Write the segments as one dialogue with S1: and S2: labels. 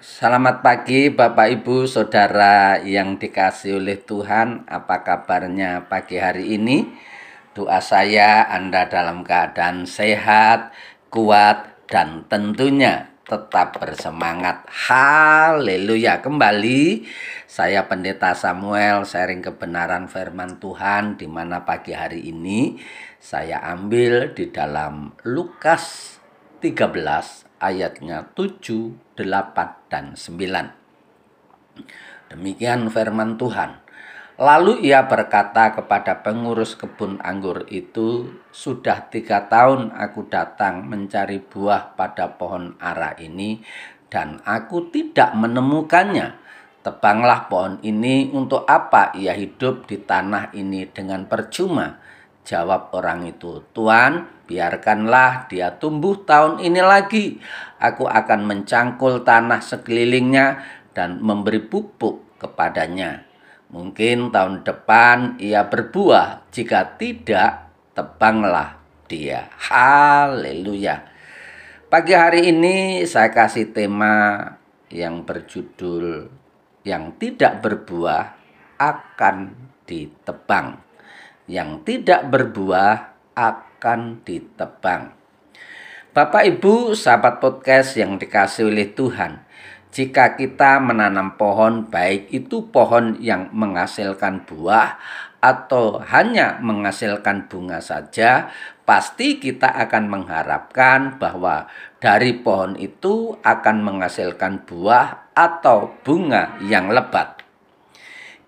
S1: selamat pagi Bapak Ibu Saudara yang dikasih oleh Tuhan. Apa kabarnya pagi hari ini? Doa saya Anda dalam keadaan sehat, kuat, dan tentunya tetap bersemangat. Haleluya. Kembali saya Pendeta Samuel sharing kebenaran firman Tuhan di mana pagi hari ini saya ambil di dalam Lukas 13 ayatnya 7, 8, dan 9. Demikian firman Tuhan. Lalu ia berkata kepada pengurus kebun anggur itu, Sudah tiga tahun aku datang mencari buah pada pohon ara ini, dan aku tidak menemukannya. Tebanglah pohon ini untuk apa ia hidup di tanah ini dengan percuma. Jawab orang itu, Tuan, biarkanlah dia tumbuh tahun ini lagi. Aku akan mencangkul tanah sekelilingnya dan memberi pupuk kepadanya. Mungkin tahun depan ia berbuah, jika tidak, tebanglah dia. Haleluya. Pagi hari ini saya kasih tema yang berjudul yang tidak berbuah akan ditebang yang tidak berbuah akan ditebang. Bapak Ibu, sahabat podcast yang dikasih oleh Tuhan, jika kita menanam pohon, baik itu pohon yang menghasilkan buah atau hanya menghasilkan bunga saja, pasti kita akan mengharapkan bahwa dari pohon itu akan menghasilkan buah atau bunga yang lebat.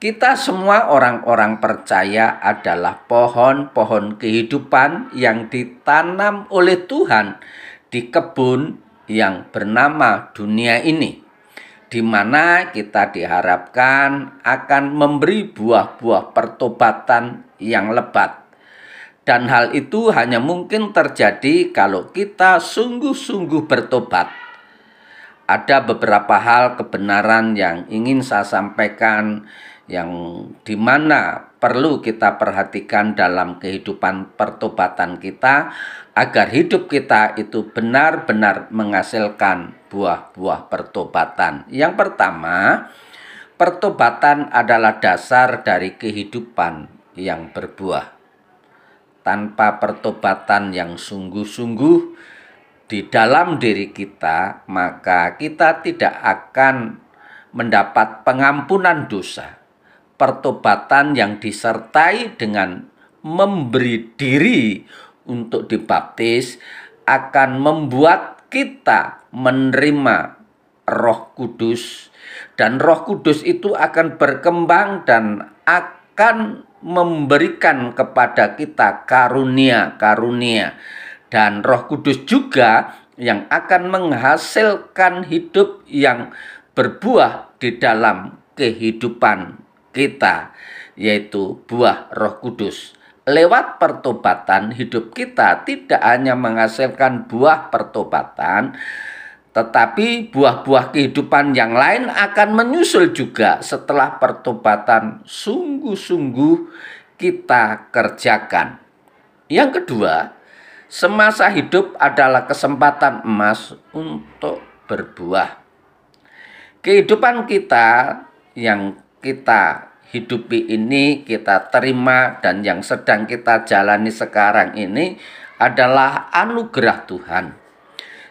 S1: Kita semua orang-orang percaya adalah pohon-pohon kehidupan yang ditanam oleh Tuhan di kebun yang bernama dunia ini, di mana kita diharapkan akan memberi buah-buah pertobatan yang lebat. Dan hal itu hanya mungkin terjadi kalau kita sungguh-sungguh bertobat. Ada beberapa hal kebenaran yang ingin saya sampaikan yang di mana perlu kita perhatikan dalam kehidupan pertobatan kita agar hidup kita itu benar-benar menghasilkan buah-buah pertobatan. Yang pertama, pertobatan adalah dasar dari kehidupan yang berbuah. Tanpa pertobatan yang sungguh-sungguh di dalam diri kita, maka kita tidak akan mendapat pengampunan dosa pertobatan yang disertai dengan memberi diri untuk dibaptis akan membuat kita menerima Roh Kudus. Dan Roh Kudus itu akan berkembang dan akan memberikan kepada kita karunia-karunia. Dan Roh Kudus juga yang akan menghasilkan hidup yang berbuah di dalam kehidupan kita, yaitu buah Roh Kudus. Lewat pertobatan, hidup kita tidak hanya menghasilkan buah pertobatan, tetapi buah-buah kehidupan yang lain akan menyusul juga setelah pertobatan sungguh-sungguh kita kerjakan. Yang kedua, semasa hidup adalah kesempatan emas untuk berbuah. Kehidupan kita yang kita hidupi ini, kita terima, dan yang sedang kita jalani sekarang ini adalah anugerah Tuhan.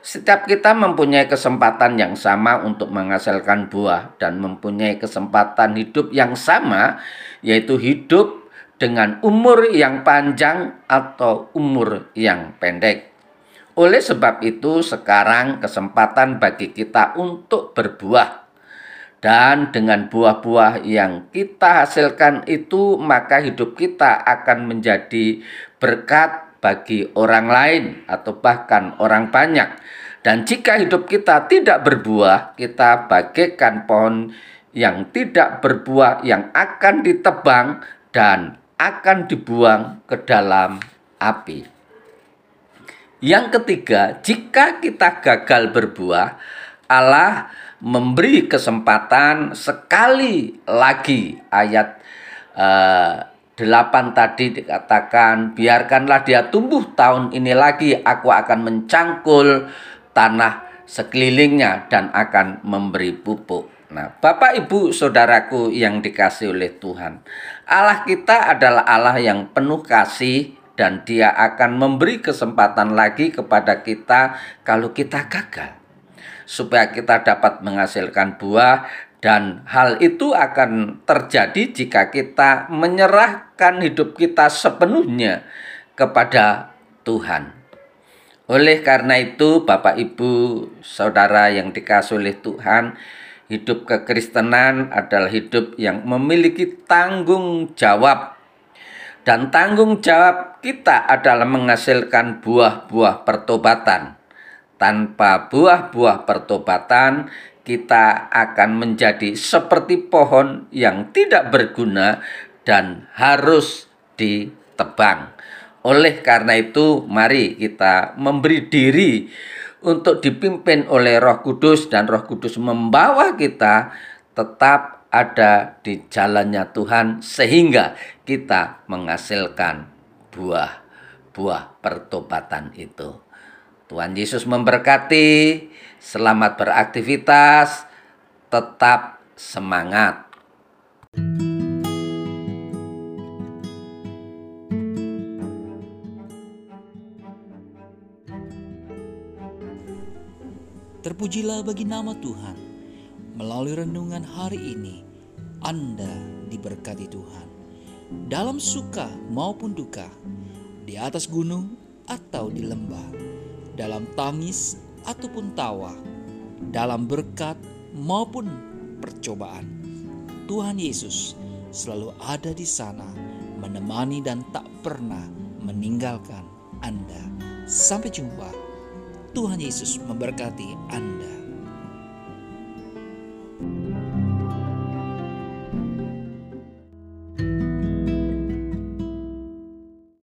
S1: Setiap kita mempunyai kesempatan yang sama untuk menghasilkan buah dan mempunyai kesempatan hidup yang sama, yaitu hidup dengan umur yang panjang atau umur yang pendek. Oleh sebab itu, sekarang kesempatan bagi kita untuk berbuah dan dengan buah-buah yang kita hasilkan itu, maka hidup kita akan menjadi berkat bagi orang lain atau bahkan orang banyak. Dan jika hidup kita tidak berbuah, kita bagaikan pohon yang tidak berbuah yang akan ditebang dan akan dibuang ke dalam api. Yang ketiga, jika kita gagal berbuah, Allah memberi kesempatan sekali lagi ayat uh, 8 tadi dikatakan biarkanlah dia tumbuh tahun ini lagi aku akan mencangkul tanah sekelilingnya dan akan memberi pupuk. Nah, Bapak Ibu Saudaraku yang dikasih oleh Tuhan, Allah kita adalah Allah yang penuh kasih dan Dia akan memberi kesempatan lagi kepada kita kalau kita gagal. Supaya kita dapat menghasilkan buah dan hal itu akan terjadi jika kita menyerahkan hidup kita sepenuhnya kepada Tuhan. Oleh karena itu, Bapak, Ibu, saudara yang dikasih oleh Tuhan, hidup kekristenan adalah hidup yang memiliki tanggung jawab. Dan tanggung jawab kita adalah menghasilkan buah-buah pertobatan. Tanpa buah-buah pertobatan, kita akan menjadi seperti pohon yang tidak berguna dan harus ditebang. Oleh karena itu, mari kita memberi diri untuk dipimpin oleh Roh Kudus, dan Roh Kudus membawa kita tetap ada di jalannya Tuhan, sehingga kita menghasilkan buah-buah pertobatan itu. Tuhan Yesus memberkati. Selamat beraktivitas, tetap semangat.
S2: Terpujilah bagi nama Tuhan. Melalui renungan hari ini, Anda diberkati Tuhan. Dalam suka maupun duka, di atas gunung atau di lembah dalam tangis ataupun tawa, dalam berkat maupun percobaan. Tuhan Yesus selalu ada di sana, menemani dan tak pernah meninggalkan Anda. Sampai jumpa. Tuhan Yesus memberkati Anda.